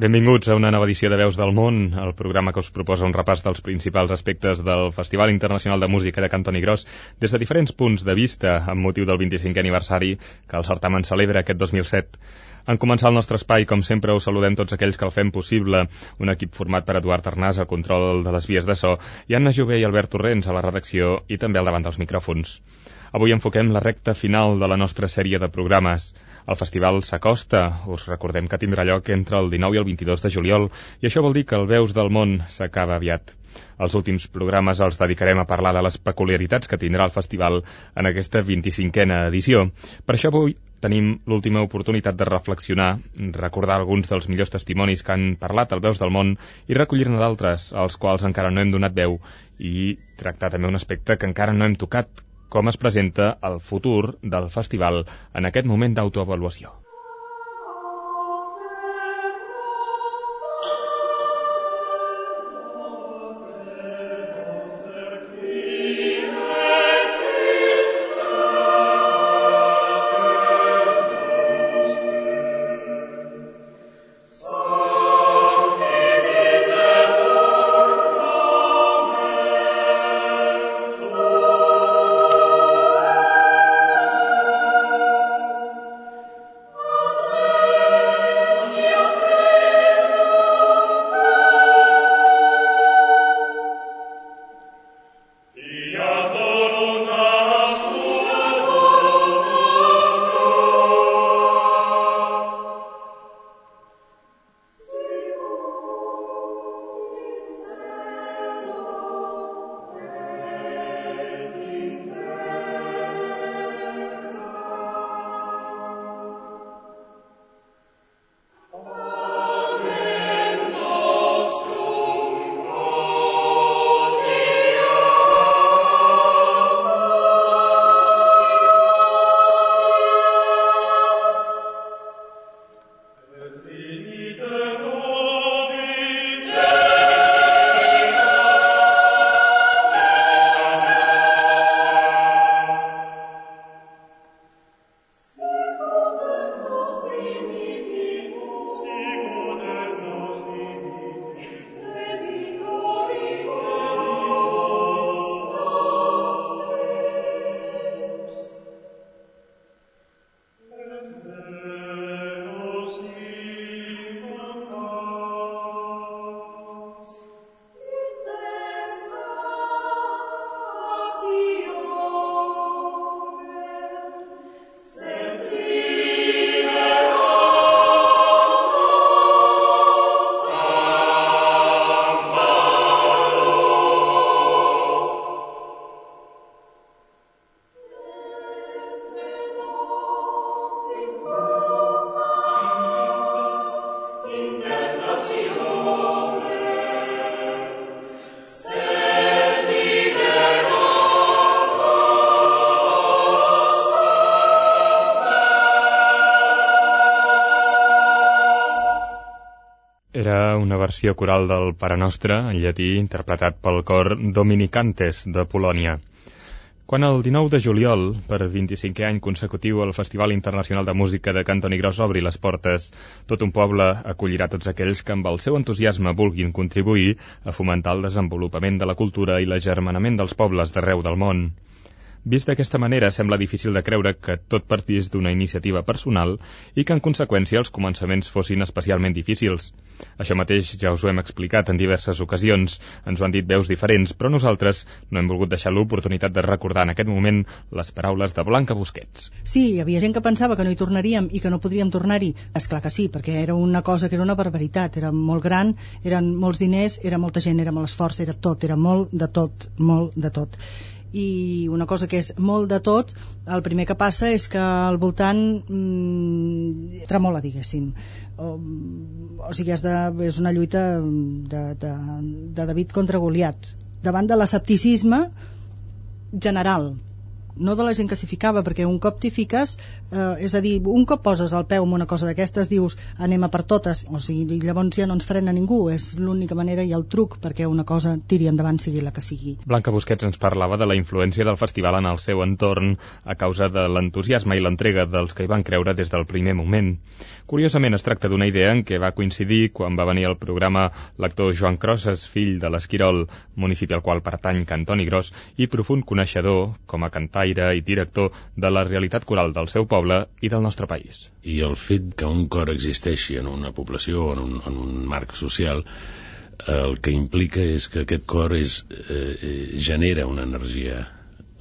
Benvinguts a una nova edició de Veus del Món, el programa que us proposa un repàs dels principals aspectes del Festival Internacional de Música de Cantoni Gros des de diferents punts de vista amb motiu del 25è aniversari que el certamen celebra aquest 2007. En començar el nostre espai, com sempre, us saludem tots aquells que el fem possible. Un equip format per Eduard Arnàs al control de les vies de so i Anna Jové i Albert Torrents a la redacció i també al davant dels micròfons. Avui enfoquem la recta final de la nostra sèrie de programes. El festival s'acosta, us recordem que tindrà lloc entre el 19 i el 22 de juliol, i això vol dir que el Veus del Món s'acaba aviat. Els últims programes els dedicarem a parlar de les peculiaritats que tindrà el festival en aquesta 25a edició. Per això avui tenim l'última oportunitat de reflexionar, recordar alguns dels millors testimonis que han parlat al Veus del Món i recollir-ne d'altres, als quals encara no hem donat veu, i tractar també un aspecte que encara no hem tocat, com es presenta el futur del festival en aquest moment d'autoavaluació. Era una versió coral del Pare Nostre, en llatí, interpretat pel cor Dominicantes de Polònia. Quan el 19 de juliol, per 25è any consecutiu, el Festival Internacional de Música de Cantoni Gros obri les portes, tot un poble acollirà tots aquells que amb el seu entusiasme vulguin contribuir a fomentar el desenvolupament de la cultura i l'agermanament dels pobles d'arreu del món. Vist d'aquesta manera, sembla difícil de creure que tot partís d'una iniciativa personal i que, en conseqüència, els començaments fossin especialment difícils. Això mateix ja us ho hem explicat en diverses ocasions, ens ho han dit veus diferents, però nosaltres no hem volgut deixar l'oportunitat de recordar en aquest moment les paraules de Blanca Busquets. Sí, hi havia gent que pensava que no hi tornaríem i que no podríem tornar-hi. És clar que sí, perquè era una cosa que era una barbaritat, era molt gran, eren molts diners, era molta gent, era molt esforç, era tot, era molt de tot, molt de tot i una cosa que és molt de tot el primer que passa és que al voltant mmm, tremola diguéssim. O, o sigui és, de, és una lluita de, de, de David contra Goliat. Davant de l'escepticisme general no de la gent que s'hi ficava, perquè un cop t'hi fiques, eh, és a dir, un cop poses el peu en una cosa d'aquestes, dius anem a per totes, o sigui, llavors ja no ens frena ningú, és l'única manera i el truc perquè una cosa tiri endavant sigui la que sigui. Blanca Busquets ens parlava de la influència del festival en el seu entorn a causa de l'entusiasme i l'entrega dels que hi van creure des del primer moment. Curiosament, es tracta d'una idea en què va coincidir quan va venir al programa l'actor Joan Crosses, fill de l'Esquirol, municipi al qual pertany Cantoni Gros, i profund coneixedor, com a cantar cantaire i director de la realitat coral del seu poble i del nostre país. I el fet que un cor existeixi en una població en un, en un marc social el que implica és que aquest cor és, eh, eh, genera una energia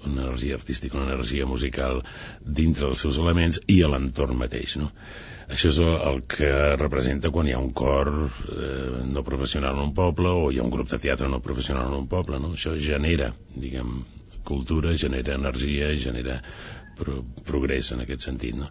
una energia artística, una energia musical dintre dels seus elements i a l'entorn mateix, no? Això és el que representa quan hi ha un cor eh, no professional en un poble o hi ha un grup de teatre no professional en un poble, no? Això genera, diguem, cultura, genera energia, genera pro progrés en aquest sentit. No?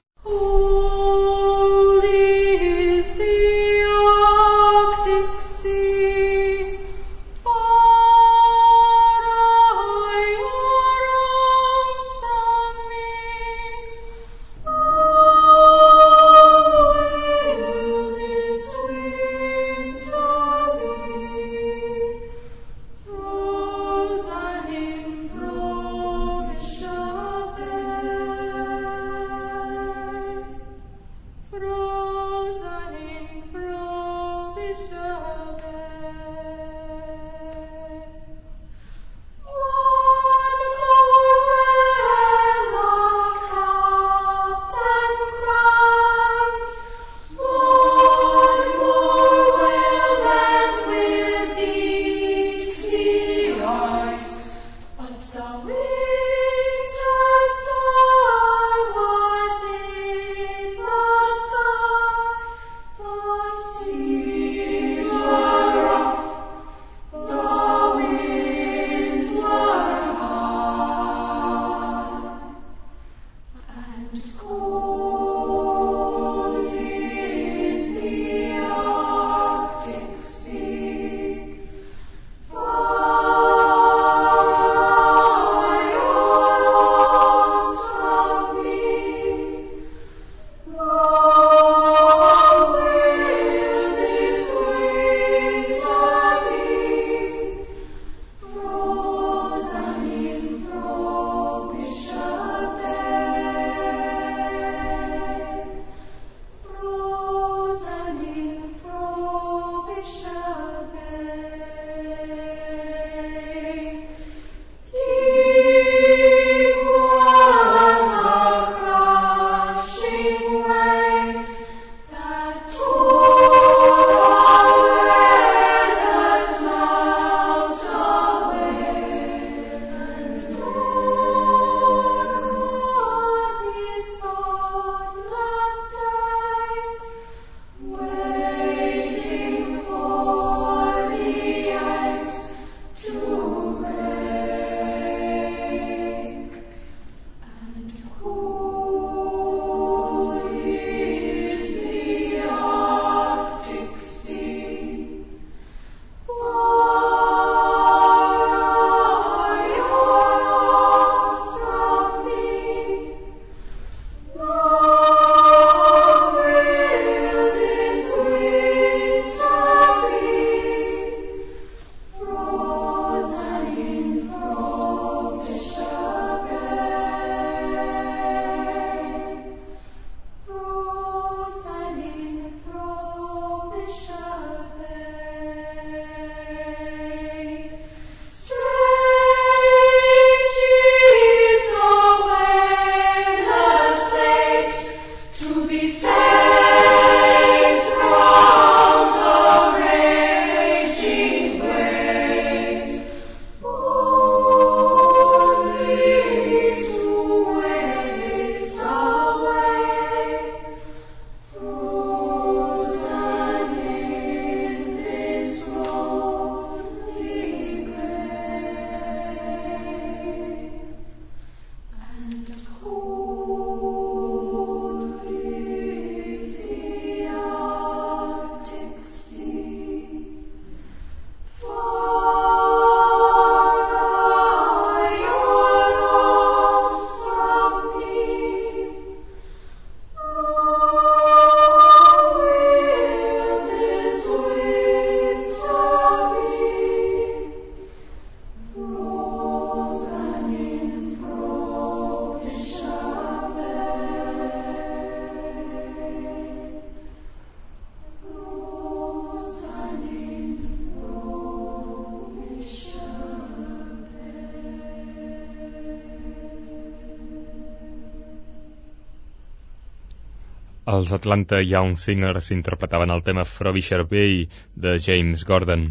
Els Atlanta Young Singers interpretaven el tema Frobisher Bay de James Gordon.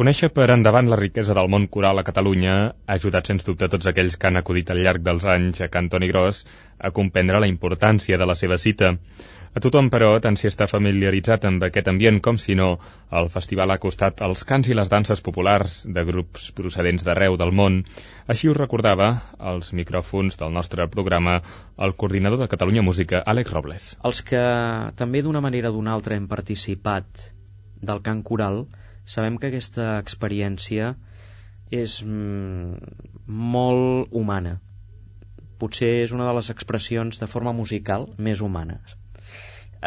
Conèixer per endavant la riquesa del món coral a Catalunya ha ajudat sens dubte tots aquells que han acudit al llarg dels anys a Can Toni Gros a comprendre la importància de la seva cita. A tothom, però, tant si està familiaritzat amb aquest ambient com si no, el festival ha costat els cants i les danses populars de grups procedents d'arreu del món. Així ho recordava als micròfons del nostre programa el coordinador de Catalunya Música, Àlex Robles. Els que també d'una manera o d'una altra hem participat del cant coral sabem que aquesta experiència és mm, molt humana. Potser és una de les expressions de forma musical més humanes.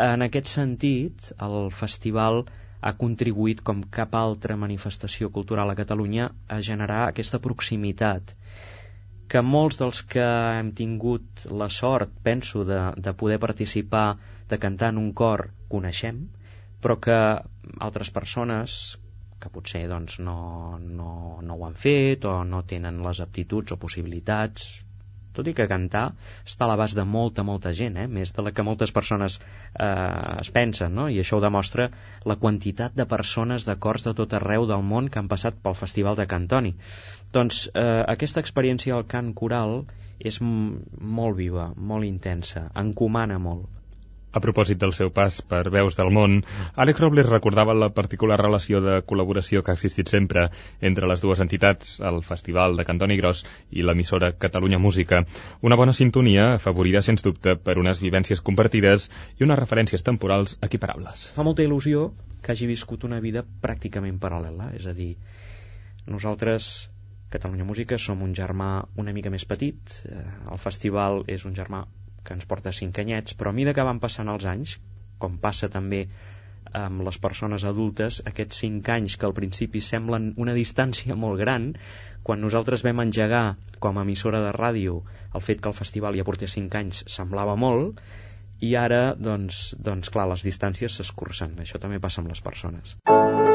En aquest sentit, el festival ha contribuït com cap altra manifestació cultural a Catalunya a generar aquesta proximitat que molts dels que hem tingut la sort, penso, de, de poder participar, de cantar en un cor, coneixem, però que altres persones que potser doncs, no, no, no ho han fet o no tenen les aptituds o possibilitats tot i que cantar està a l'abast de molta, molta gent, eh? més de la que moltes persones eh, es pensen, no? i això ho demostra la quantitat de persones de cors de tot arreu del món que han passat pel Festival de Cantoni. Doncs eh, aquesta experiència al cant coral és molt viva, molt intensa, encomana molt. A propòsit del seu pas per Veus del Món, Àlex Robles recordava la particular relació de col·laboració que ha existit sempre entre les dues entitats, el Festival de Cantoni Gros i l'emissora Catalunya Música. Una bona sintonia afavorida, sens dubte, per unes vivències compartides i unes referències temporals equiparables. Fa molta il·lusió que hagi viscut una vida pràcticament paral·lela, és a dir, nosaltres Catalunya Música som un germà una mica més petit, eh, el festival és un germà que ens porta cinc anyets, però a mesura que van passant els anys, com passa també amb les persones adultes, aquests cinc anys que al principi semblen una distància molt gran, quan nosaltres vam engegar com a emissora de ràdio el fet que el festival ja portés cinc anys semblava molt, i ara, doncs, doncs clar, les distàncies s'escurcen. Això també passa amb les persones. vorwärts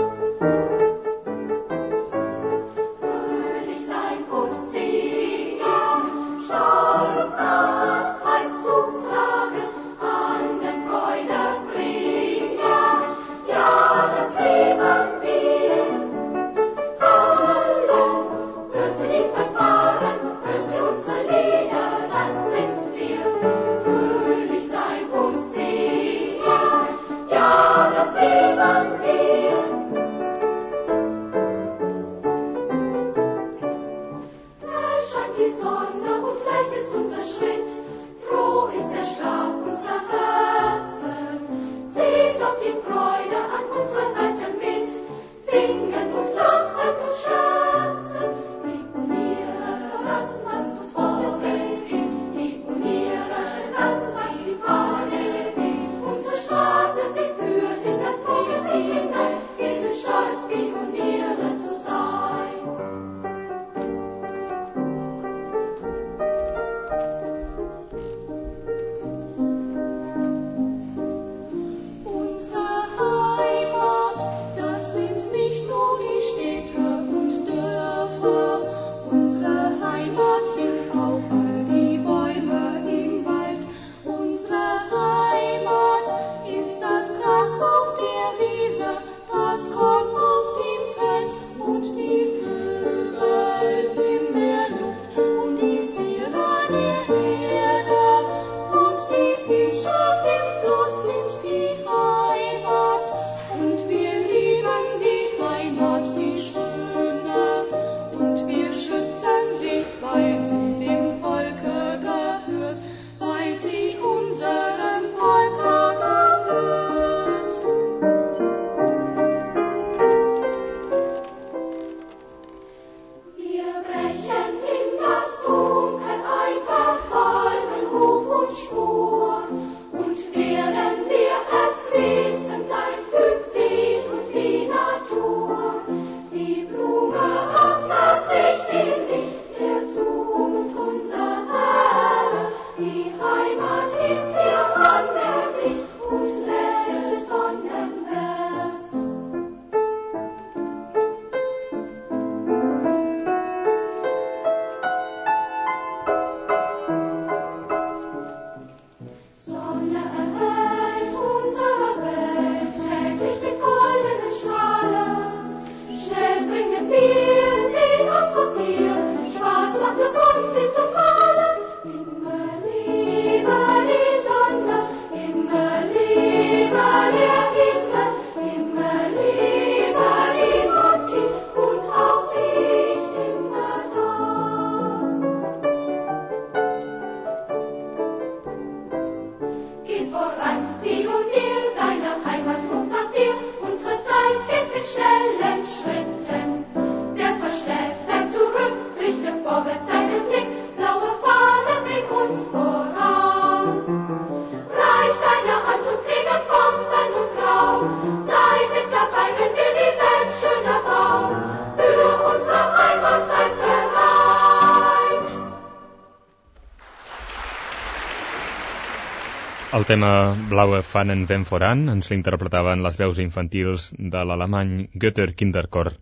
tema Blaue Fahnen Ven Voran ens l'interpretaven les veus infantils de l'alemany Götter Kinderchor.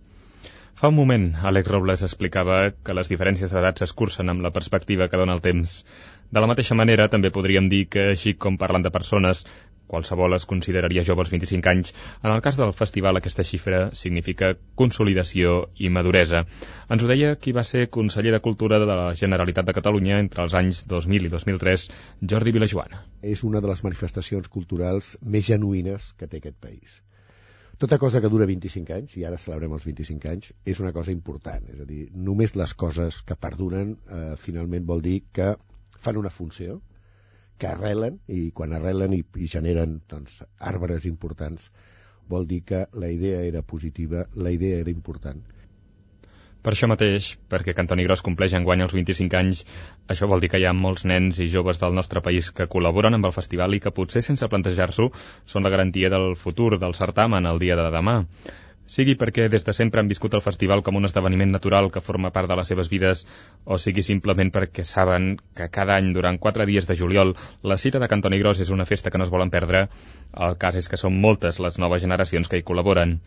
Fa un moment, Àlex Robles explicava que les diferències d'edat s'escurcen amb la perspectiva que dona el temps. De la mateixa manera, també podríem dir que, així com parlant de persones, qualsevol es consideraria jove als 25 anys, en el cas del festival aquesta xifra significa consolidació i maduresa. Ens ho deia qui va ser conseller de Cultura de la Generalitat de Catalunya entre els anys 2000 i 2003, Jordi Vilajoana. És una de les manifestacions culturals més genuïnes que té aquest país. Tota cosa que dura 25 anys, i ara celebrem els 25 anys, és una cosa important. És a dir, només les coses que perduren eh, finalment vol dir que fan una funció, que arrelen, i quan arrelen i, i generen doncs, arbres importants, vol dir que la idea era positiva, la idea era important. Per això mateix, perquè Cantoni Gros compleix enguany els 25 anys, això vol dir que hi ha molts nens i joves del nostre país que col·laboren amb el festival i que potser sense plantejar-s'ho són la garantia del futur del certamen el dia de demà sigui perquè des de sempre han viscut el festival com un esdeveniment natural que forma part de les seves vides, o sigui simplement perquè saben que cada any, durant quatre dies de juliol, la cita de Cantoni Gros és una festa que no es volen perdre, el cas és que són moltes les noves generacions que hi col·laboren.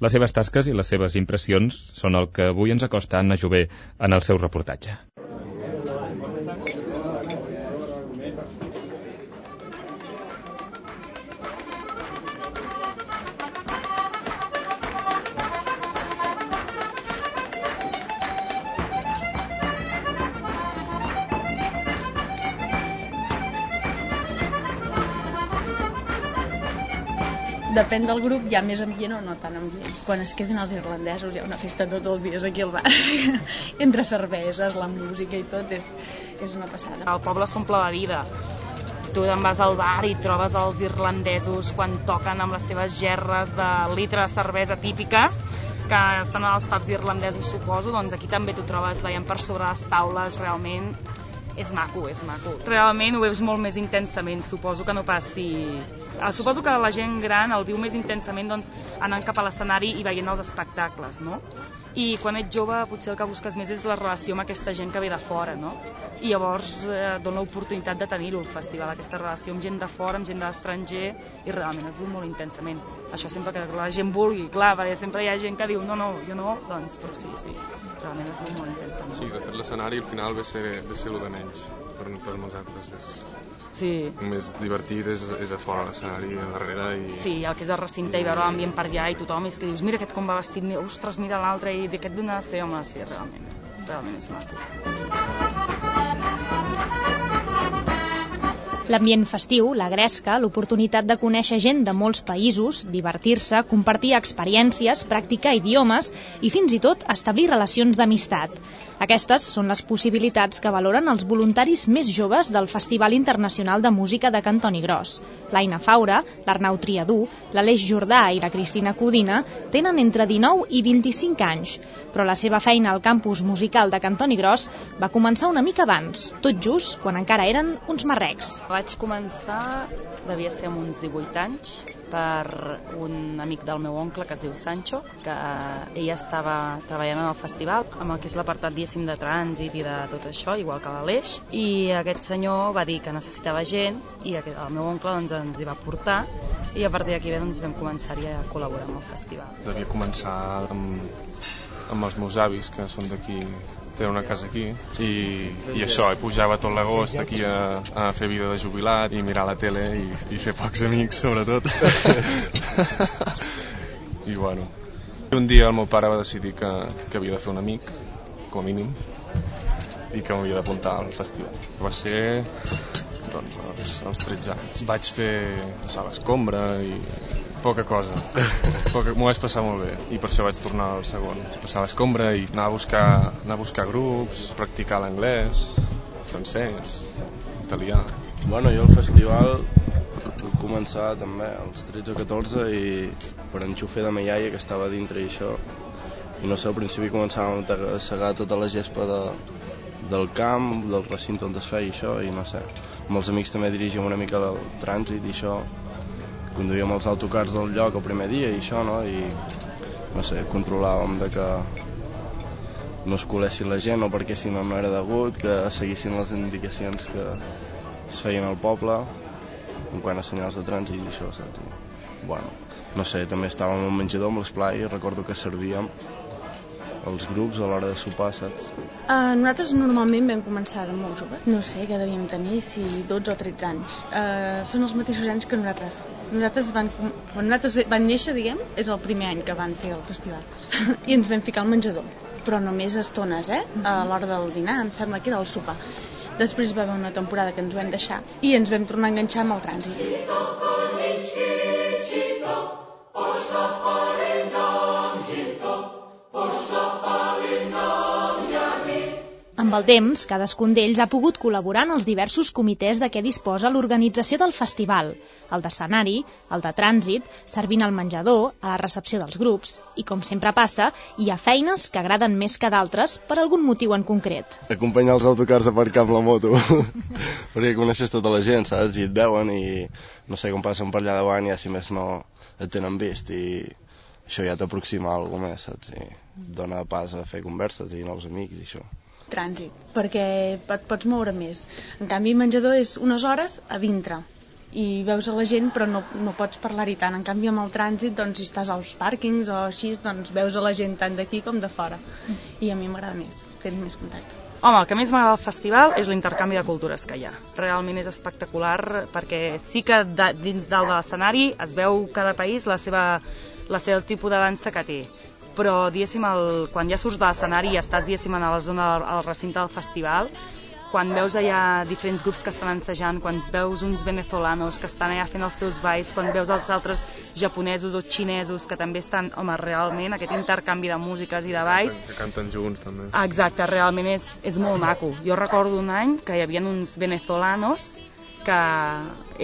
Les seves tasques i les seves impressions són el que avui ens acosta Anna Jové en el seu reportatge. Depèn del grup, hi ha més ambient o no tan ambient. Quan es queden els irlandesos hi ha una festa tots els dies aquí al bar. Entre cerveses, la música i tot, és, és una passada. El poble s'omple de vida. Tu te'n vas al bar i trobes els irlandesos quan toquen amb les seves gerres de litre de cervesa típiques que estan als pubs irlandesos, suposo, doncs aquí també t'ho trobes veient per sobre les taules, realment és maco, és maco. Realment ho veus molt més intensament, suposo que no passi... Ah, suposo que la gent gran el viu més intensament doncs, anant cap a l'escenari i veient els espectacles, no? I quan ets jove potser el que busques més és la relació amb aquesta gent que ve de fora, no? I llavors eh, dona l'oportunitat de tenir-ho el festival, aquesta relació amb gent de fora, amb gent de l'estranger, i realment es viu molt intensament. Això sempre que la gent vulgui, clar, perquè sempre hi ha gent que diu no, no, jo no, doncs, però sí, sí, realment es viu molt intensament. Sí, de fet l'escenari al final ve ser, ve ser el de menys per, per nosaltres. És, Sí. Més divertit és, és a fora l'escenari, a darrere. I... Sí, el que és el recinte i veure l'ambient per allà i tothom és que dius, mira aquest com va vestit, ostres, mira l'altre i d'aquest d'una ser, home, sí, realment, realment és maco. L'ambient festiu, la gresca, l'oportunitat de conèixer gent de molts països, divertir-se, compartir experiències, practicar idiomes i fins i tot establir relacions d'amistat. Aquestes són les possibilitats que valoren els voluntaris més joves del Festival Internacional de Música de Cantoni Gros. L'Aina Faura, l'Arnau Triadú, l'Aleix Jordà i la Cristina Codina tenen entre 19 i 25 anys, però la seva feina al campus musical de Cantoni Gros va començar una mica abans, tot just quan encara eren uns marrecs. Vaig començar, devia ser amb uns 18 anys, per un amic del meu oncle que es diu Sancho, que ell estava treballant en el festival amb el que és l'apartat, diguéssim, de trànsit i de tot això, igual que l'Aleix, i aquest senyor va dir que necessitava gent i el meu oncle doncs, ens hi va portar i a partir d'aquí doncs, vam començar a col·laborar amb el festival. Devia començar amb, amb els meus avis, que són d'aquí té una casa aquí i, i això, i pujava tot l'agost aquí a, a fer vida de jubilat i mirar la tele i, i fer pocs amics sobretot. I bueno un dia el meu pare va decidir que, que havia de fer un amic com a mínim i que m'havia d'apuntar al festival. Va ser doncs, als, als 13 anys. Vaig fer la sala escombra i poca cosa. M'ho vaig passar molt bé i per això vaig tornar al segon. Passar l'escombra i anar a buscar, anar a buscar grups, practicar l'anglès, el francès, italià. Bueno, jo el festival vaig començar també als 13 o 14 i per en xufer de ma iaia que estava dintre i això i no sé, al principi començàvem a segar tota la gespa de, del camp, del recinte on es feia això i no sé, amb els amics també dirigíem una mica el trànsit i això conduíem els autocars del lloc el primer dia i això, no? I no sé, controlàvem de que no es colessin la gent o perquè si no no era degut, que seguissin les indicacions que es feien al poble en quant a senyals de trànsit i això, saps? Bueno, no sé, també estàvem al menjador amb l'esplai i recordo que servíem els grups a l'hora de sopar, saps? Uh, nosaltres normalment vam començar de molt joves. No sé què devíem tenir, si 12 o 13 anys. Uh, són els mateixos anys que nosaltres. Nosaltres van, quan nosaltres van néixer, diguem, és el primer any que van fer el festival. I ens vam ficar al menjador. Però només estones, eh? A l'hora del dinar, em sembla que era el sopar. Després va haver una temporada que ens ho vam deixar i ens vam tornar a enganxar amb el trànsit. Amb el temps, cadascun d'ells ha pogut col·laborar en els diversos comitès de què disposa l'organització del festival, el d'escenari, el de trànsit, servint al menjador, a la recepció dels grups, i com sempre passa, hi ha feines que agraden més que d'altres per algun motiu en concret. Acompanyar els autocars a aparcar amb la moto, perquè coneixes tota la gent, saps? I et veuen i no sé, com passen per allà davant ja si més no et tenen vist i això ja t'aproxima a alguna més, saps? I dona pas a fer converses i nous amics i això trànsit, perquè et pots moure més. En canvi, menjador és unes hores a dintre i veus a la gent però no, no pots parlar-hi tant. En canvi, amb el trànsit, doncs, si estàs als pàrquings o així, doncs veus a la gent tant d'aquí com de fora. I a mi m'agrada més, tenir més contacte. Home, el que més m'agrada del festival és l'intercanvi de cultures que hi ha. Realment és espectacular perquè sí que de, dins dalt de l'escenari es veu cada país la seva, la seva el tipus de dansa que té però diguéssim, el, quan ja surts de l'escenari i estàs diguéssim, a la zona del al recinte del festival, quan veus allà diferents grups que estan ensejant, quan veus uns venezolanos que estan allà fent els seus balls, quan veus els altres japonesos o xinesos que també estan, home, realment, aquest intercanvi de músiques i de balls... Que canten junts, també. Exacte, realment és, és molt maco. Jo recordo un any que hi havia uns venezolanos que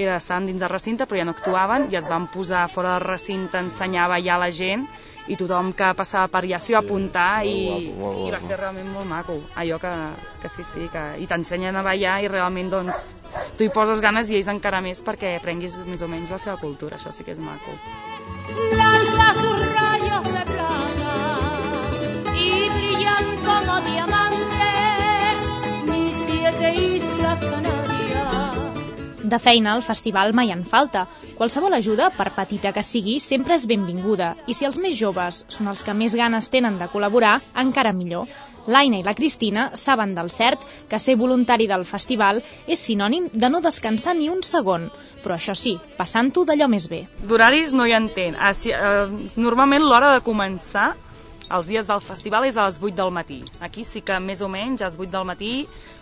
era, estaven dins del recinte però ja no actuaven i es van posar fora del recinte a ensenyar a ballar la gent i tothom que passava per allà s'hi va apuntar i, guapo, molt i va guapo. ser realment molt maco allò que, que sí, sí, que, i t'ensenyen a ballar i realment doncs tu hi poses ganes i ells encara més perquè aprenguis més o menys la seva cultura, això sí que és maco. lanza sus rayos de plata y brillan como diamantes mis siete islas canarias. De feina, al festival mai en falta. Qualsevol ajuda, per petita que sigui, sempre és benvinguda. I si els més joves són els que més ganes tenen de col·laborar, encara millor. L'Aina i la Cristina saben del cert que ser voluntari del festival és sinònim de no descansar ni un segon, però això sí, passant-ho d'allò més bé. D'horaris no hi entenc. Ah, sí, eh, normalment l'hora de començar els dies del festival és a les 8 del matí. Aquí sí que més o menys a les 8 del matí,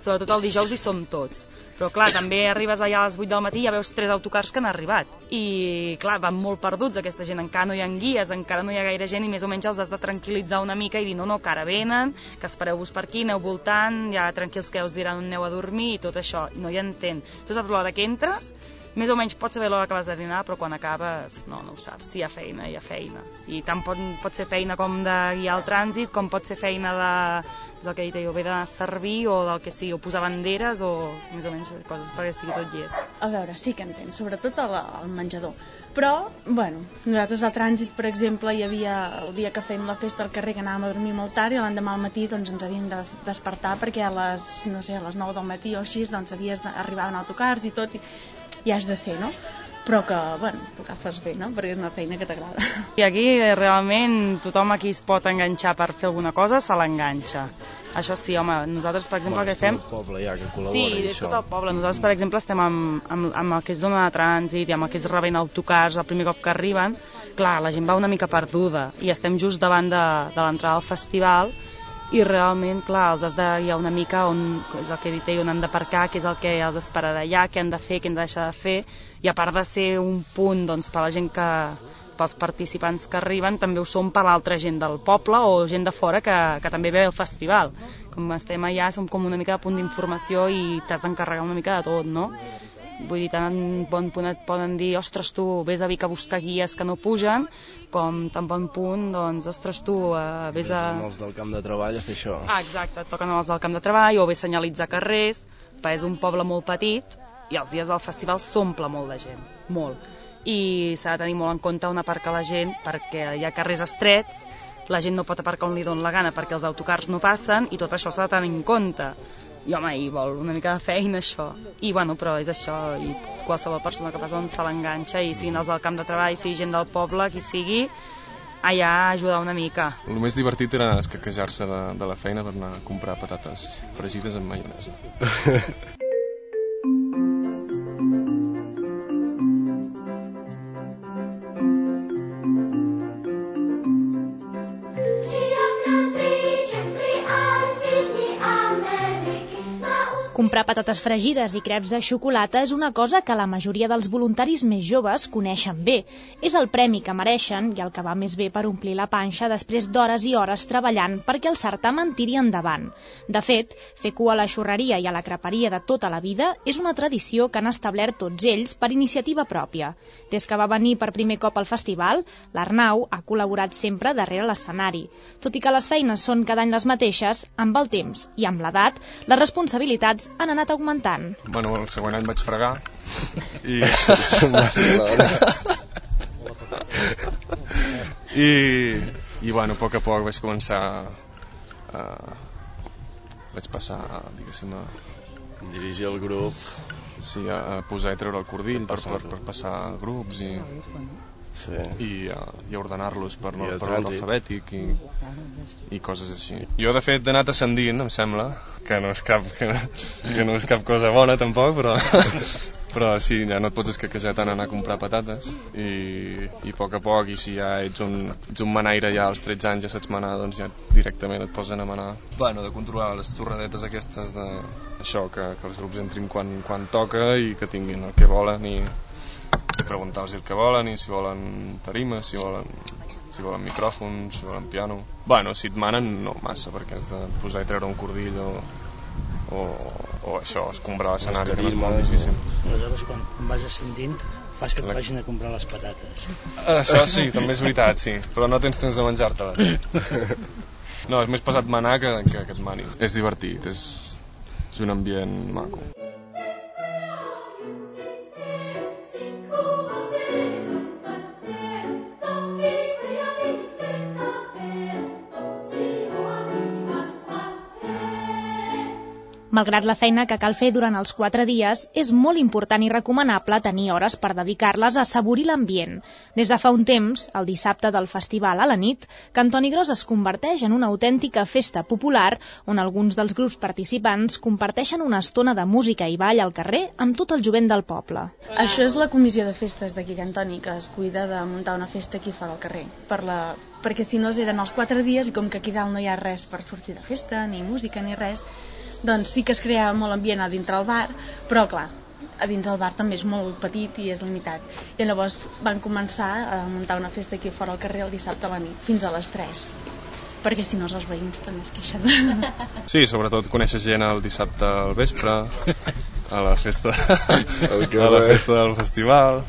sobretot el dijous hi som tots. Però clar, també arribes allà a les 8 del matí i ja veus tres autocars que han arribat. I clar, van molt perduts aquesta gent, encara no hi ha guies, encara no hi ha gaire gent i més o menys els has de tranquil·litzar una mica i dir no, no, que ara venen, que espereu-vos per aquí, aneu voltant, ja tranquils que us diran on aneu a dormir i tot això. No hi entén. Tu saps l'hora que entres, més o menys pots saber l'hora que vas de dinar, però quan acabes no, no ho saps. Si hi ha feina, hi ha feina. I tant pot, pot ser feina com de guiar el trànsit, com pot ser feina de, és el que he dit jo, ve de servir o del que sigui, o posar banderes o més o menys coses perquè estigui tot llest. A veure, sí que entenc, sobretot al, al menjador. Però, bueno, nosaltres al trànsit, per exemple, hi havia el dia que fèiem la festa al carrer que anàvem a dormir molt tard i l'endemà al matí doncs, ens havíem de despertar perquè a les, no sé, a les 9 del matí o així doncs, havies d'arribar en autocars i tot i, i has de fer, no? Però que, bueno, tu agafes bé, no? Perquè és una feina que t'agrada. I aquí eh, realment tothom aquí es pot enganxar per fer alguna cosa, se l'enganxa. Això sí, home, nosaltres per exemple el que fem... el poble ja que col·labora Sí, i és tot el poble. Nosaltres, per exemple, estem amb, amb, amb el que és zona de trànsit i amb el que és rebent autocars el primer cop que arriben. Clar, la gent va una mica perduda i estem just davant de, de l'entrada al festival i realment, clar, els has de guiar una mica on, és el que he dit ell, on han d'aparcar, què és el que els espera d'allà, què han de fer, què han de deixar de fer, i a part de ser un punt doncs, per la gent que, pels participants que arriben, també ho són per l'altra gent del poble o gent de fora que, que també ve al festival. Com estem allà, som com una mica de punt d'informació i t'has d'encarregar una mica de tot, no? Vull dir, tant bon punt et poden dir, ostres, tu, vés a Vic a buscar guies que no pugen, com tan bon punt, doncs, ostres, tu, eh, vés a... Amb els del camp de treball a fer això. Ah, exacte, et toquen els del camp de treball o bé senyalitzar carrers, perquè és un poble molt petit i els dies del festival s'omple molt de gent, molt. I s'ha de tenir molt en compte on aparcar la gent perquè hi ha carrers estrets, la gent no pot aparcar on li dona la gana perquè els autocars no passen i tot això s'ha de tenir en compte. I home, i vol una mica de feina això. I bueno, però és això, i qualsevol persona que passa on se l'enganxa, i siguin els del camp de treball, sigui gent del poble, qui sigui, allà a ajudar una mica. El més divertit era escaquejar-se de, de la feina per anar a comprar patates fregides amb maionesa. Comprar patates fregides i creps de xocolata és una cosa que la majoria dels voluntaris més joves coneixen bé. És el premi que mereixen i el que va més bé per omplir la panxa després d'hores i hores treballant perquè el certamen tiri endavant. De fet, fer cua a la xurreria i a la creperia de tota la vida és una tradició que han establert tots ells per iniciativa pròpia. Des que va venir per primer cop al festival, l'Arnau ha col·laborat sempre darrere l'escenari. Tot i que les feines són cada any les mateixes, amb el temps i amb l'edat, les responsabilitats han anat augmentant. Bueno, el següent any vaig fregar i... I, i bueno, a poc a poc vaig començar a, vaig passar, diguéssim, a dirigir el grup. Sí, a, a posar i treure el cordill per, per, per passar grups i, sí. i, a, i a ordenar-los per, el per ordre alfabètic i, i coses així. Jo, de fet, he anat ascendint, em sembla, que no és cap, que, que no és cap cosa bona, tampoc, però, però sí, ja no et pots escaquejar tant a anar a comprar patates i, i a poc a poc, i si ja ets un, ets un manaire ja als 13 anys, ja saps manar, doncs ja directament et posen a manar. Bueno, de controlar les xorradetes aquestes de... Això, que, que els grups entrin quan, quan toca i que tinguin el que volen i preguntar-los el que volen i si volen tarimes, si volen si volen micròfons, si volen piano. Bueno, si et manen no massa perquè has de posar i treure un cordill o, o, o això, escombrar l'escenari que no és molt difícil. Aleshores, quan, vas ascendint, fas que et vagin a comprar les patates. això sí, també és veritat, sí. Però no tens temps de menjar-te-les. No, és més pesat manar que, que, que et manin. És divertit, és, és un ambient maco Malgrat la feina que cal fer durant els quatre dies, és molt important i recomanable tenir hores per dedicar-les a assaborir l'ambient. Des de fa un temps, el dissabte del festival a la nit, Cantoni Gros es converteix en una autèntica festa popular on alguns dels grups participants comparteixen una estona de música i ball al carrer amb tot el jovent del poble. Això és la comissió de festes d'aquí Cantoni, que es cuida de muntar una festa aquí fora al carrer. Per la... Perquè si no eren els quatre dies i com que aquí dalt no hi ha res per sortir de festa, ni música, ni res, doncs sí que es crea molt ambient a dintre el bar, però clar, a dins el bar també és molt petit i és limitat. I llavors van començar a muntar una festa aquí fora al carrer el dissabte a la nit, fins a les 3 perquè si no els veïns també es queixen. Sí, sobretot coneixes gent el dissabte al vespre, a la festa, a la festa del festival.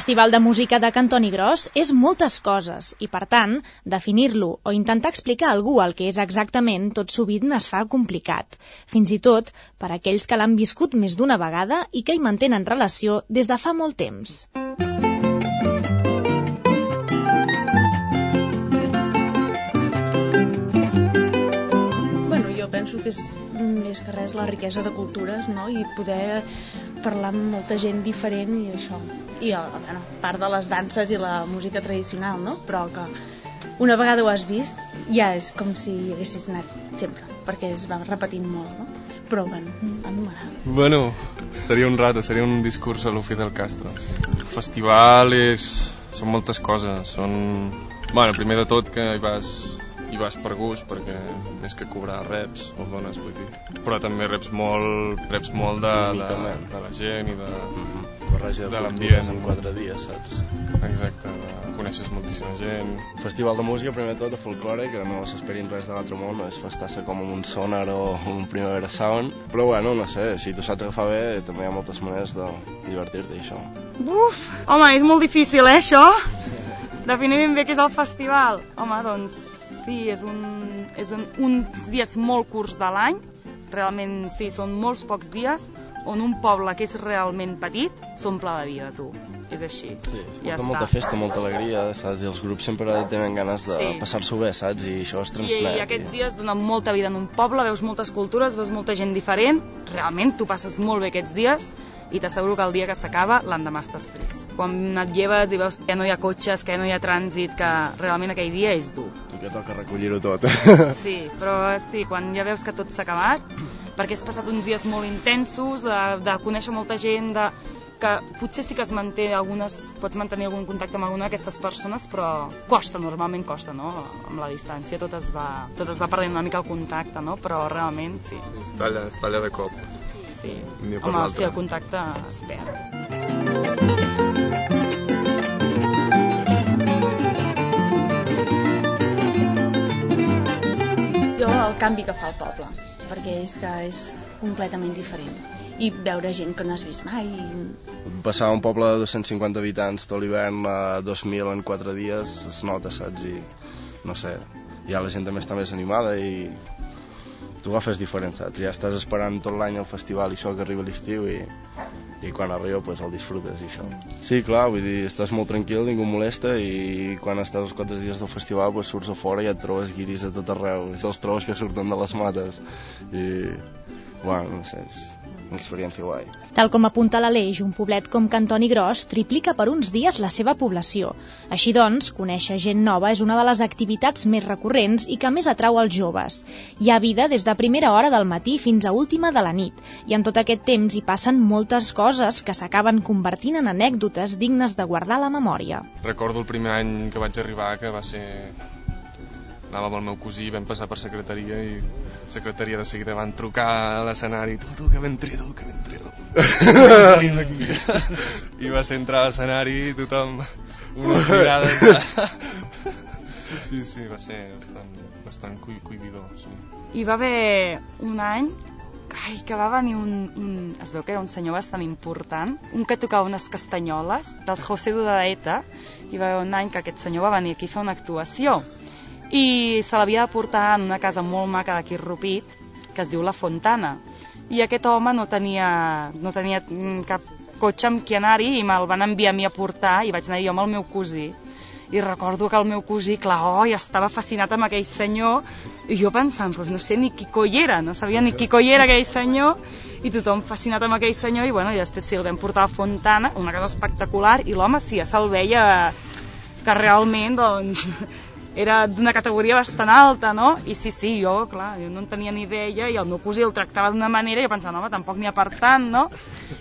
Festival de Música de Cantoni Gros és moltes coses i, per tant, definir-lo o intentar explicar a algú el que és exactament tot sovint es fa complicat, fins i tot per aquells que l'han viscut més d'una vegada i que hi mantenen relació des de fa molt temps. Jo penso que és més que res la riquesa de cultures, no? I poder parlar amb molta gent diferent i això. I, a bueno, part de les danses i la música tradicional, no? Però que una vegada ho has vist, ja és com si hi haguessis anat sempre, perquè es va repetint molt, no? Però, bueno, a mi m'agrada. Bueno, estaria un rato, seria un discurs a l'Ofi del Castro. Sí. Festival és... són moltes coses, són... Bueno, primer de tot que hi vas, hi vas per gust, perquè més que cobrar reps, o dones, vull dir. Però també reps molt, reps molt de, de, de la gent i de, Barreja de, de l'ambient. en quatre dies, saps? Exacte, de, coneixes moltíssima gent. Festival de música, primer de tot, de folklore, que no s'esperin res de l'altre món, no és festar-se com amb un sonar o un primavera sound. Però bueno, no sé, si tu saps agafar bé, també hi ha moltes maneres de divertir-te i això. Uf, home, és molt difícil, eh, això? Definir ben bé què és el festival. Home, doncs sí, és, un, és un, uns dies molt curts de l'any, realment sí, són molts pocs dies, on un poble que és realment petit s'omple de vida, tu. És així. Sí, ja Porta molta festa, molta alegria, saps? I els grups sempre tenen ganes de Sí. passar-s'ho bé, saps? I això es I, transmet. I aquests dies donen molta vida en un poble, veus moltes cultures, veus molta gent diferent, realment tu passes molt bé aquests dies i t'asseguro que el dia que s'acaba l'endemà estàs trist. Quan et lleves i veus que no hi ha cotxes, que no hi ha trànsit, que realment aquell dia és dur. I que toca recollir-ho tot. Sí, però sí, quan ja veus que tot s'ha acabat, perquè has passat uns dies molt intensos, de, de conèixer molta gent, de, que potser sí que es manté algunes, pots mantenir algun contacte amb alguna d'aquestes persones, però costa, normalment costa, no? Amb la distància tot es va, tot es va perdent una mica el contacte, no? Però realment sí. Es talla, es talla de cop. Sí. Home, l'altre. sí, el contacte es perd. Jo el canvi que fa el poble, perquè és que és completament diferent. I veure gent que no has vist mai. Passar un poble de 250 habitants tot l'hivern a 2.000 en 4 dies es nota, saps? I no sé, ja la gent també està més animada i, tu agafes diferent, saps? Ja estàs esperant tot l'any el festival i això que arriba l'estiu i, i quan arriba pues, el disfrutes i això. Sí, clar, vull dir, estàs molt tranquil, ningú molesta i quan estàs els quatre dies del festival pues, surts a fora i et trobes guiris a tot arreu, els trobes que surten de les mates i, bueno, no sé, és una experiència guai. Tal com apunta l'Aleix, un poblet com Cantoni Gros triplica per uns dies la seva població. Així doncs, conèixer gent nova és una de les activitats més recurrents i que més atrau als joves. Hi ha vida des de primera hora del matí fins a última de la nit, i en tot aquest temps hi passen moltes coses que s'acaben convertint en anècdotes dignes de guardar a la memòria. Recordo el primer any que vaig arribar, que va ser anava amb el meu cosí, vam passar per secretaria i secretaria de seguida van trucar a l'escenari. Tu, tu, que ben trido, que ben trido. I va ser entrar a l'escenari i tothom unes mirades de... sí, sí, va ser bastant, bastant cui, cuididor sí. Hi va haver un any ai, que va venir un, un... Es veu que era un senyor bastant important, un que tocava unes castanyoles, del José Dudaeta, i va haver un any que aquest senyor va venir aquí a fer una actuació i se l'havia de portar en una casa molt maca d'aquí Rupit, que es diu La Fontana. I aquest home no tenia, no tenia cap cotxe amb qui anar-hi i me'l van enviar a mi a portar i vaig anar jo amb el meu cosí. I recordo que el meu cosí, clar, oi, estava fascinat amb aquell senyor i jo pensant, pues no sé ni qui coi era, no sabia ni qui coi era aquell senyor i tothom fascinat amb aquell senyor i, bueno, i després sí, el vam portar a Fontana, una casa espectacular i l'home sí, ja se'l veia que realment doncs, era d'una categoria bastant alta, no? I sí, sí, jo, clar, jo no en tenia ni idea i el meu cosí el tractava d'una manera i jo pensava, home, tampoc n'hi ha per tant, no?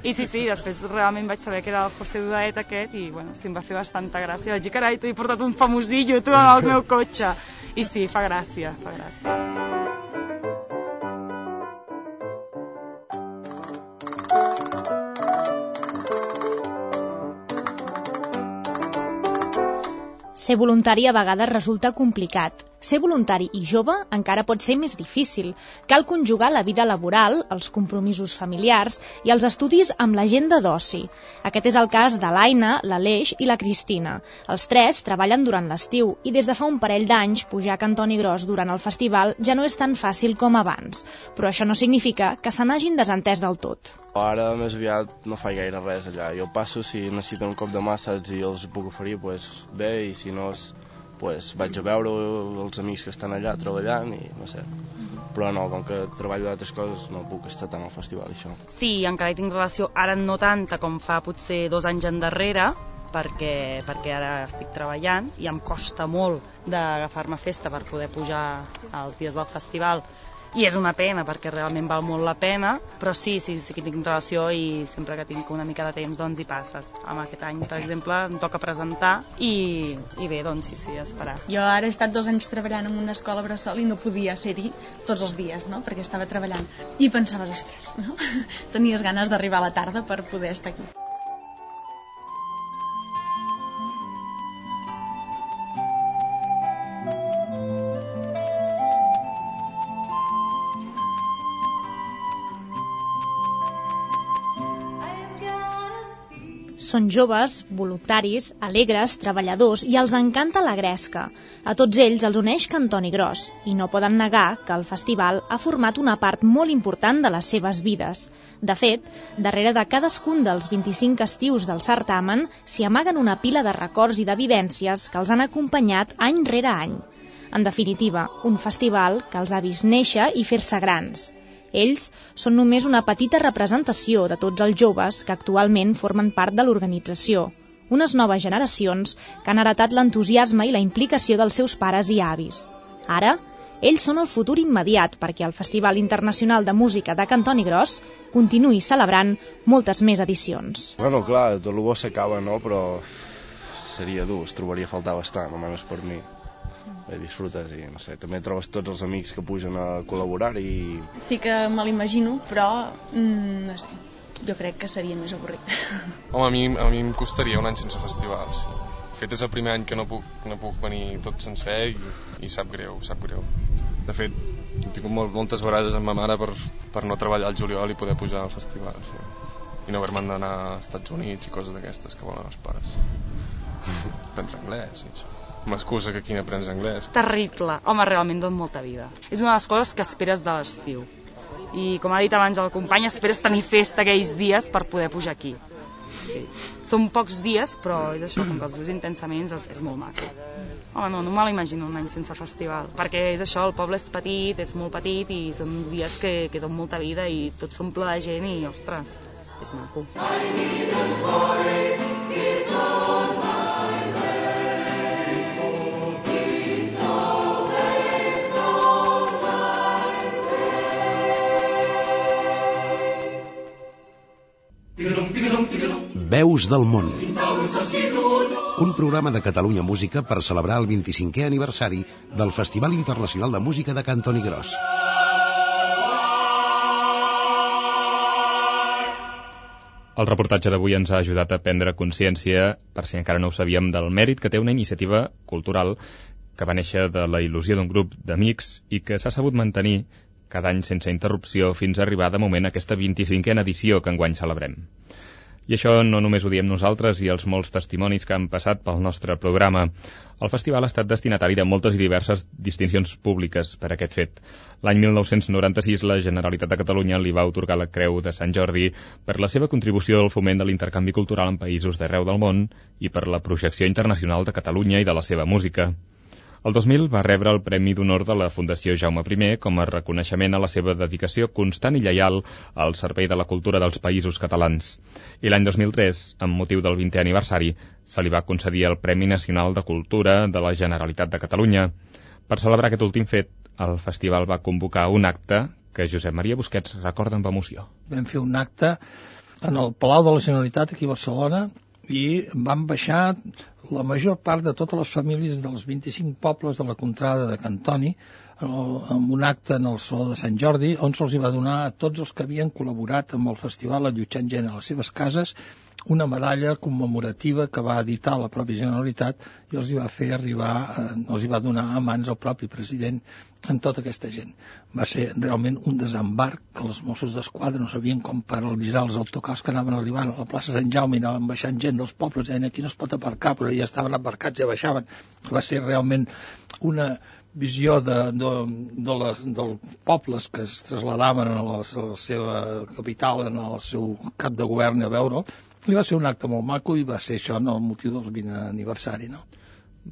I sí, sí, després realment vaig saber que era el José Dudaet aquest i, bueno, sí, em va fer bastanta gràcia. Vaig dir, carai, t'he portat un famosillo, tu, en el meu cotxe. I sí, fa gràcia, fa gràcia. Ser voluntari a vegades resulta complicat. Ser voluntari i jove encara pot ser més difícil. Cal conjugar la vida laboral, els compromisos familiars i els estudis amb l'agenda d'oci. Aquest és el cas de l'Aina, l'Aleix i la Cristina. Els tres treballen durant l'estiu i des de fa un parell d'anys pujar a Cantoni Gros durant el festival ja no és tan fàcil com abans. Però això no significa que se n'hagin desentès del tot. Ara més aviat no faig gaire res allà. Jo passo si necessiten un cop de saps, i els puc oferir, pues, bé, i si no, pues, vaig a veure els amics que estan allà treballant i no sé. Però no, com que treballo d'altres coses no puc estar tant al festival, això. Sí, encara hi tinc relació, ara no tanta com fa potser dos anys endarrere, perquè, perquè ara estic treballant i em costa molt d'agafar-me festa per poder pujar als dies del festival i és una pena perquè realment val molt la pena però sí, sí, sí que tinc relació i sempre que tinc una mica de temps doncs hi passes amb aquest any per exemple em toca presentar i, i bé doncs sí, sí, esperar Jo ara he estat dos anys treballant en una escola bressol i no podia ser-hi tots els dies, no? perquè estava treballant. I pensaves, ostres, no? tenies ganes d'arribar a la tarda per poder estar aquí. Són joves, voluntaris, alegres, treballadors i els encanta la gresca. A tots ells els uneix Cantoni Gros i no poden negar que el festival ha format una part molt important de les seves vides. De fet, darrere de cadascun dels 25 estius del certamen s'hi amaguen una pila de records i de vivències que els han acompanyat any rere any. En definitiva, un festival que els ha vist néixer i fer-se grans. Ells són només una petita representació de tots els joves que actualment formen part de l'organització, unes noves generacions que han heretat l'entusiasme i la implicació dels seus pares i avis. Ara, ells són el futur immediat perquè el Festival Internacional de Música de Cantoni Gros continuï celebrant moltes més edicions. Bueno, clar, tot el bo s'acaba, no? Però seria dur, es trobaria a faltar bastant, almenys per mi. Bé, disfrutes i, no sé, també trobes tots els amics que pugen a col·laborar i... Sí que me l'imagino, però mm, no sé, jo crec que seria més avorrit. Home, a mi, a mi em costaria un any sense festival, sí. De fet, és el primer any que no puc, no puc venir tot sencer i, i sap greu, sap greu. De fet, he tingut molt, moltes vegades amb ma mare per, per no treballar al juliol i poder pujar al festival, sí. I no haver-me'n d'anar als Estats Units i coses d'aquestes que volen els pares. Aprendre anglès i això. M'excusa que aquí n'aprens anglès. Terrible. Home, realment dona molta vida. És una de les coses que esperes de l'estiu. I com ha dit abans el company, esperes tenir festa aquells dies per poder pujar aquí. Sí. Són pocs dies, però és això, com que els vius intensament és, és molt maco. Home, no, no me l'imagino un any sense festival, perquè és això, el poble és petit, és molt petit i són dies que, que donen molta vida i tot s'omple de gent i, ostres, és maco. Veus del món. Un programa de Catalunya Música per celebrar el 25è aniversari del Festival Internacional de Música de Cantoni Gros. El reportatge d'avui ens ha ajudat a prendre consciència, per si encara no ho sabíem, del mèrit que té una iniciativa cultural que va néixer de la il·lusió d'un grup d'amics i que s'ha sabut mantenir cada any sense interrupció fins a arribar de moment a aquesta 25a edició que enguany celebrem. I això no només ho diem nosaltres i els molts testimonis que han passat pel nostre programa. El festival ha estat destinatari de moltes i diverses distincions públiques per aquest fet. L'any 1996 la Generalitat de Catalunya li va otorgar la Creu de Sant Jordi per la seva contribució al foment de l'intercanvi cultural en països d'arreu del món i per la projecció internacional de Catalunya i de la seva música. El 2000 va rebre el Premi d'Honor de la Fundació Jaume I com a reconeixement a la seva dedicació constant i lleial al servei de la cultura dels països catalans. I l'any 2003, amb motiu del 20è aniversari, se li va concedir el Premi Nacional de Cultura de la Generalitat de Catalunya. Per celebrar aquest últim fet, el festival va convocar un acte que Josep Maria Busquets recorda amb emoció. Vam fer un acte en el Palau de la Generalitat aquí a Barcelona i van baixar la major part de totes les famílies dels 25 pobles de la contrada de Cantoni en un acte en el Saló de Sant Jordi on se'ls va donar a tots els que havien col·laborat amb el festival allotjant gent a les seves cases una medalla commemorativa que va editar la pròpia Generalitat i els hi va fer arribar, eh, els hi va donar a mans el propi president en tota aquesta gent. Va ser realment un desembarc que els Mossos d'Esquadra no sabien com paralitzar els autocars que anaven arribant a la plaça Sant Jaume i anaven baixant gent dels pobles, deien aquí no es pot aparcar, però ja estaven aparcats, ja baixaven. Va ser realment una visió de, de, de les, dels pobles que es trasladaven a la, a la seva capital, en el seu cap de govern a veure'l, i va ser un acte molt maco i va ser això no, el motiu del 20 aniversari, no?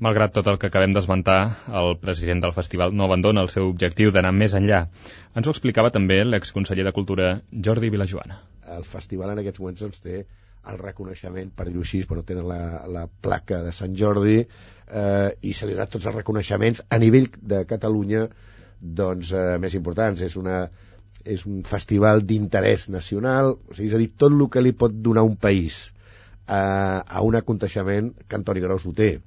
Malgrat tot el que acabem d'esmentar, el president del festival no abandona el seu objectiu d'anar més enllà. Ens ho explicava també l'exconseller de Cultura, Jordi Vilajoana. El festival en aquests moments doncs, té el reconeixement, per dir-ho així, però tenen la, la placa de Sant Jordi eh, i se li ha tots els reconeixements a nivell de Catalunya doncs, eh, més importants. És una, és un festival d'interès nacional, o sigui, és a dir, tot el que li pot donar un país a, a un aconteixement, que Antoni Graus ho té.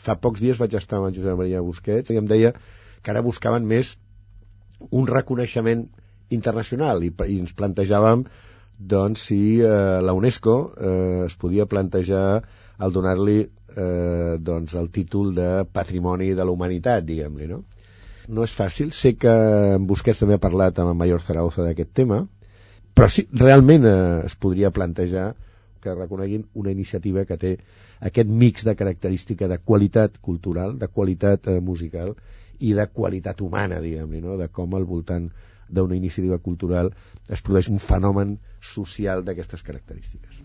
Fa pocs dies vaig estar amb en Josep Maria Busquets i em deia que ara buscaven més un reconeixement internacional i, i ens plantejàvem doncs si eh, la UNESCO eh, es podia plantejar el donar-li eh, doncs, el títol de Patrimoni de la Humanitat, diguem-li, no? no és fàcil. Sé que en Busquets també ha parlat amb en Mayor Zaragoza d'aquest tema, però sí, realment eh, es podria plantejar que reconeguin una iniciativa que té aquest mix de característica de qualitat cultural, de qualitat eh, musical i de qualitat humana, diguem-li, no? de com al voltant d'una iniciativa cultural es produeix un fenomen social d'aquestes característiques.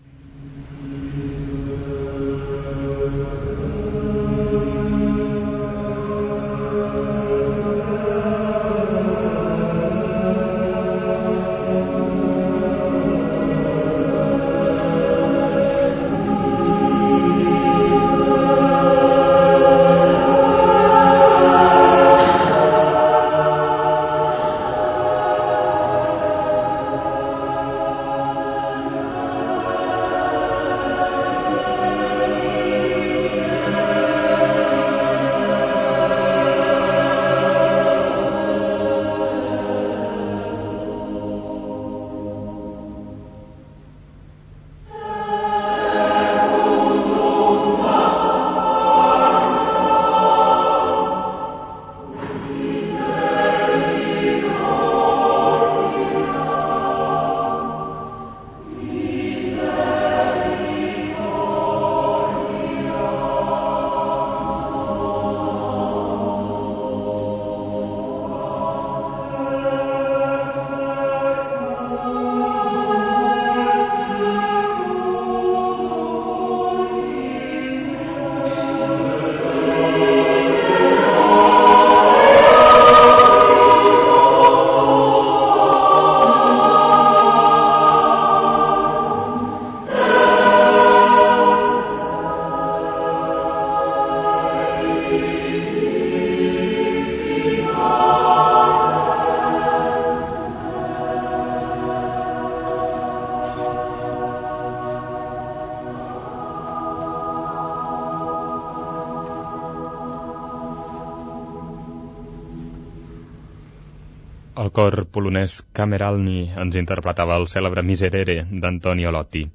Polonès Cameralni ens interpretava el cèlebre Miserere d'Antonio Lotti.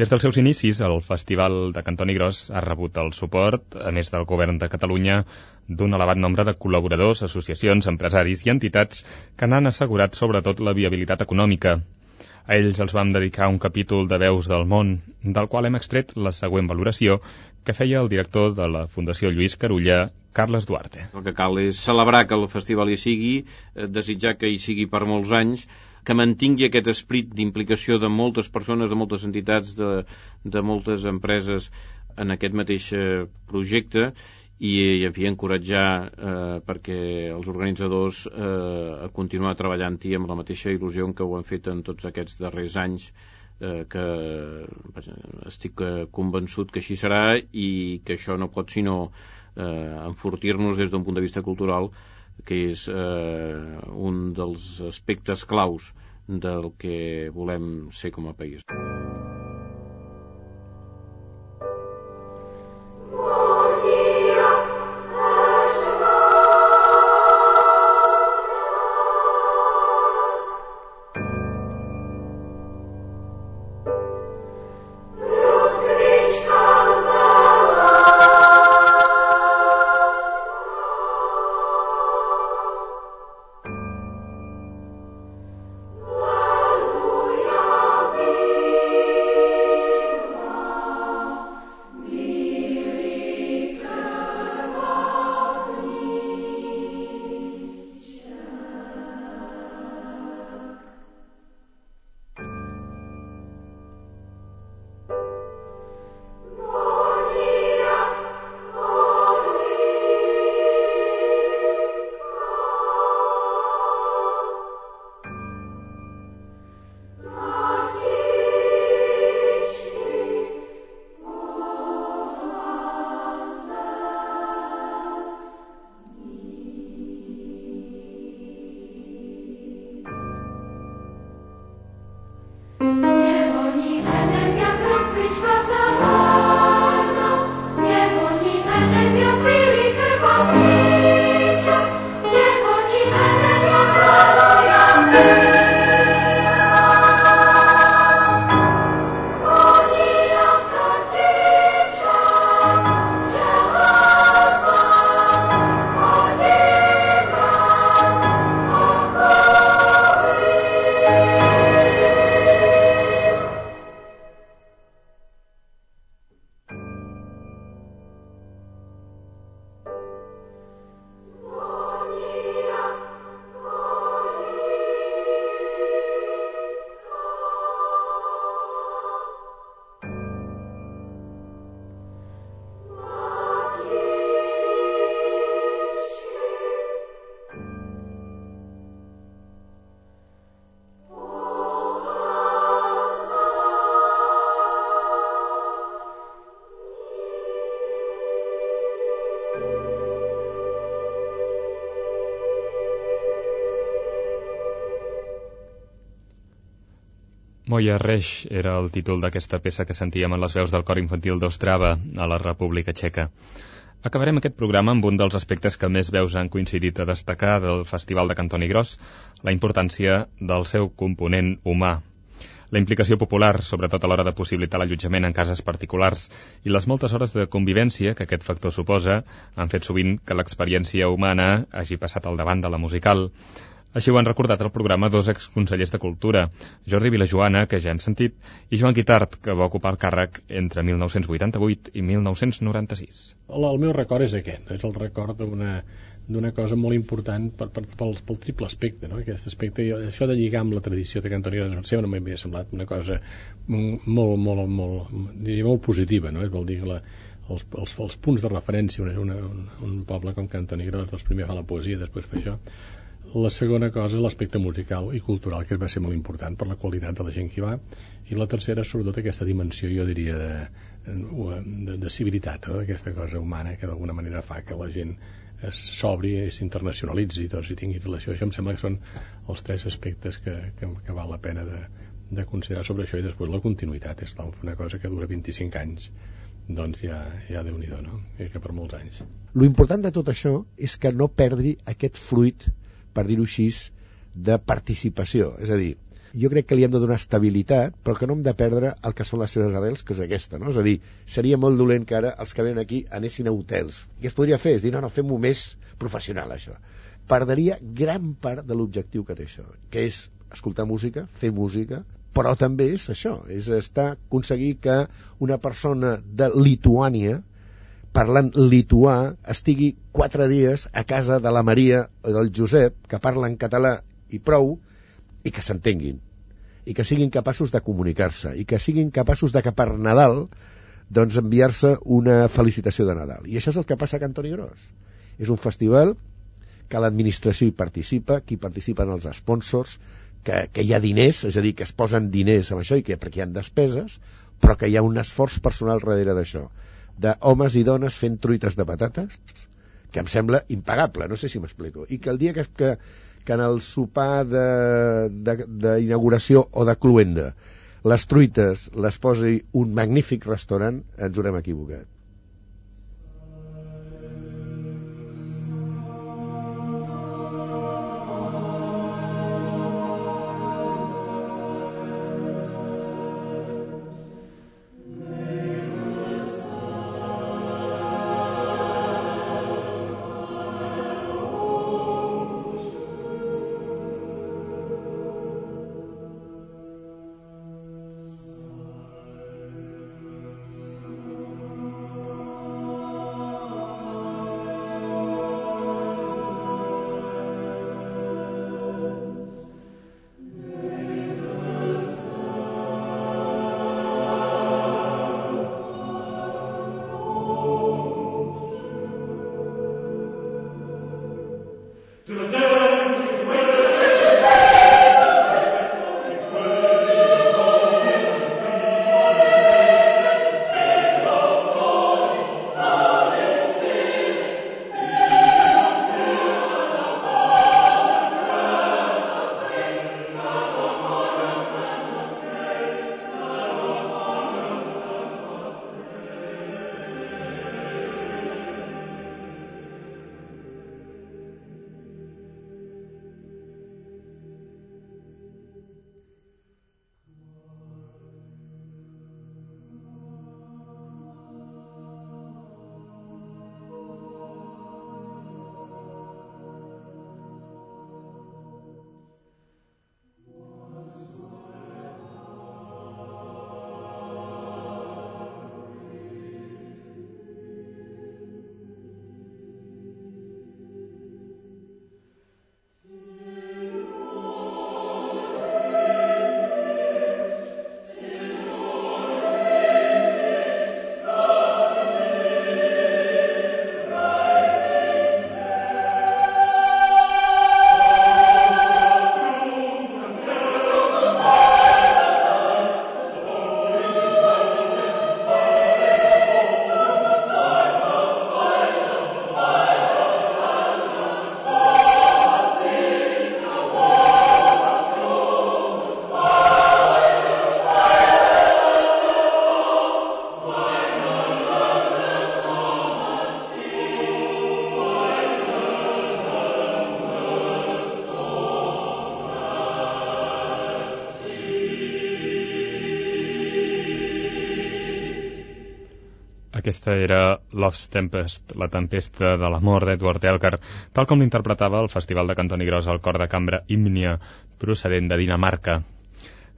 Des dels seus inicis, el Festival de Cantoni Gros ha rebut el suport, a més del govern de Catalunya, d'un elevat nombre de col·laboradors, associacions, empresaris i entitats que n'han assegurat sobretot la viabilitat econòmica. A ells els vam dedicar un capítol de Veus del Món, del qual hem extret la següent valoració que feia el director de la Fundació Lluís Carulla, Carles Duarte. El que cal és celebrar que el festival hi sigui, eh, desitjar que hi sigui per molts anys, que mantingui aquest esprit d'implicació de moltes persones, de moltes entitats, de, de moltes empreses en aquest mateix eh, projecte i, i en fi, encoratjar eh, perquè els organitzadors eh, a continuar treballant-hi amb la mateixa il·lusió que ho han fet en tots aquests darrers anys eh, que vaja, estic eh, convençut que així serà i que això no pot sinó eh, enfortir-nos des d'un punt de vista cultural que és eh, un dels aspectes claus del que volem ser com a país. Moia Reix era el títol d'aquesta peça que sentíem en les veus del cor infantil d'Ostrava a la República Txeca. Acabarem aquest programa amb un dels aspectes que més veus han coincidit a destacar del Festival de Cantoni Gros, la importància del seu component humà. La implicació popular, sobretot a l'hora de possibilitar l'allotjament en cases particulars, i les moltes hores de convivència que aquest factor suposa han fet sovint que l'experiència humana hagi passat al davant de la musical. Així ho han recordat al programa dos exconsellers de Cultura, Jordi Vilajoana, que ja hem sentit, i Joan Guitart, que va ocupar el càrrec entre 1988 i 1996. El, meu record és aquest, és el record d'una d'una cosa molt important per, per, pel, pel triple aspecte, no? aquest aspecte, i això de lligar amb la tradició de cantonia sempre no m'havia semblat una cosa molt, molt, molt, diria, molt positiva, no? vol dir que la, els, els, els punts de referència, una, una, un, un poble com Cantonigros, doncs primer fa la poesia, després fa això, la segona cosa, l'aspecte musical i cultural, que va ser molt important per la qualitat de la gent que va. I la tercera, sobretot, aquesta dimensió, jo diria, de, de, de civilitat, no? aquesta cosa humana que d'alguna manera fa que la gent s'obri i s'internacionalitzi i tots hi tingui relació. Això em sembla que són els tres aspectes que, que, que val la pena de, de considerar sobre això i després la continuïtat és una cosa que dura 25 anys doncs ja, ja déu nhi no? I que per molts anys. Lo important de tot això és que no perdi aquest fruit per dir-ho així, de participació. És a dir, jo crec que li hem de donar estabilitat, però que no hem de perdre el que són les seves arrels, que és aquesta, no? És a dir, seria molt dolent que ara els que venen aquí anessin a hotels. Què es podria fer? És dir, no, no, fem-ho més professional, això. Perdria gran part de l'objectiu que té això, que és escoltar música, fer música, però també és això, és estar, aconseguir que una persona de Lituània, parlant lituà, estigui quatre dies a casa de la Maria o del Josep, que parlen català i prou, i que s'entenguin i que siguin capaços de comunicar-se i que siguin capaços de que per Nadal doncs enviar-se una felicitació de Nadal. I això és el que passa a Cantoni Gros. És un festival que l'administració hi participa, que hi participen els sponsors, que, que hi ha diners, és a dir, que es posen diners amb això i que perquè hi ha despeses, però que hi ha un esforç personal darrere d'això, d'homes i dones fent truites de patates, que em sembla impagable, no sé si m'explico, i que el dia que, que, que en el sopar d'inauguració o de cluenda les truites les posi un magnífic restaurant, ens haurem equivocat. Aquesta era Love's Tempest, la tempesta de l'amor d'Edward Elgar, tal com l'interpretava el Festival de Cantoni Gros al cor de cambra Imnia, procedent de Dinamarca.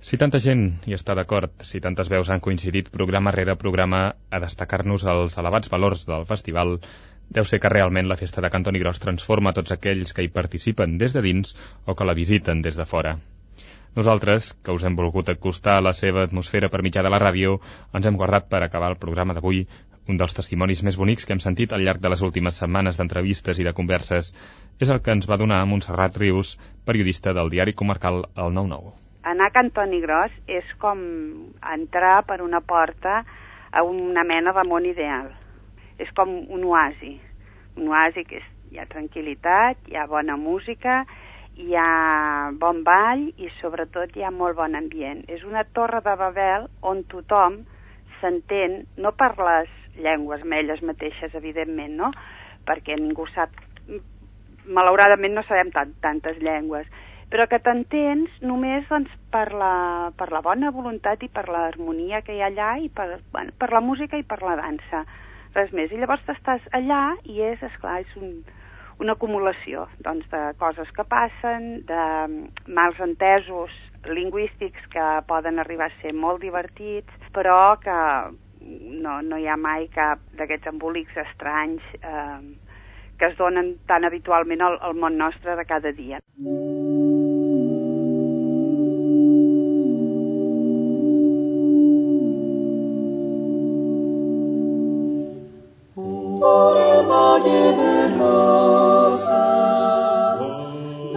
Si tanta gent hi està d'acord, si tantes veus han coincidit programa rere programa a destacar-nos els elevats valors del festival, deu ser que realment la festa de Cantoni Gros transforma tots aquells que hi participen des de dins o que la visiten des de fora. Nosaltres, que us hem volgut acostar a la seva atmosfera per mitjà de la ràdio, ens hem guardat per acabar el programa d'avui un dels testimonis més bonics que hem sentit al llarg de les últimes setmanes d'entrevistes i de converses és el que ens va donar Montserrat Rius, periodista del diari comarcal El 9-9. Anar a Cantoni Gros és com entrar per una porta a una mena de món ideal. És com un oasi. Un oasi que és, hi ha tranquil·litat, hi ha bona música, hi ha bon ball i sobretot hi ha molt bon ambient. És una torre de Babel on tothom s'entén no per les llengües melles mateixes, evidentment, no? Perquè ningú sap... Malauradament no sabem tant, tantes llengües, però que t'entens només doncs, per, la, per la bona voluntat i per l'harmonia que hi ha allà i per, bueno, per la música i per la dansa, res més. I llavors t'estàs allà i és, esclar, és un, una acumulació doncs, de coses que passen, de mals entesos lingüístics que poden arribar a ser molt divertits, però que no, no hi ha mai cap d'aquests embolics estranys eh, que es donen tan habitualment al, al món nostre de cada dia. Por valle de rosas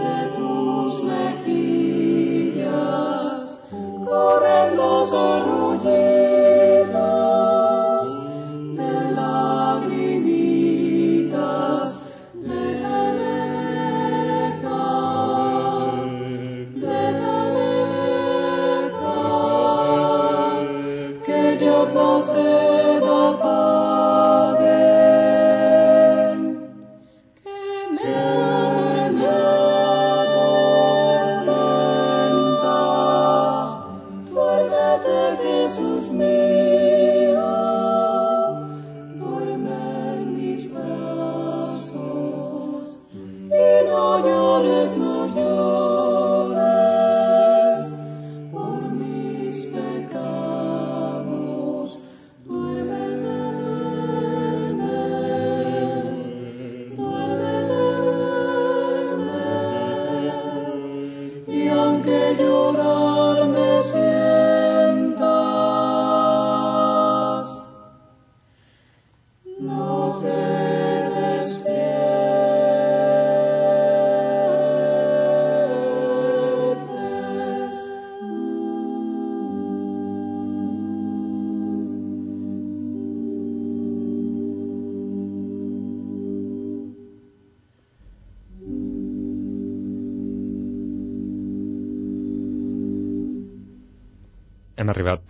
de tus mejillas corren dos arroyitos yourself.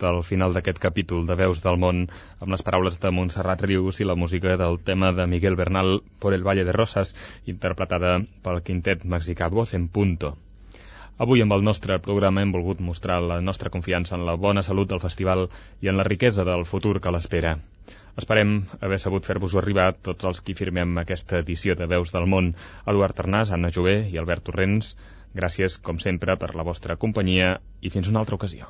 Al final d'aquest capítol de Veus del Món amb les paraules de Montserrat Rius i la música del tema de Miguel Bernal Por el Valle de Rosas, interpretada pel quintet mexicà Voz en Punto. Avui amb el nostre programa hem volgut mostrar la nostra confiança en la bona salut del festival i en la riquesa del futur que l'espera. Esperem haver sabut fer-vos-ho arribar tots els qui firmem aquesta edició de Veus del Món. Eduard Arnàs, Anna Jové i Albert Torrents, gràcies, com sempre, per la vostra companyia i fins una altra ocasió.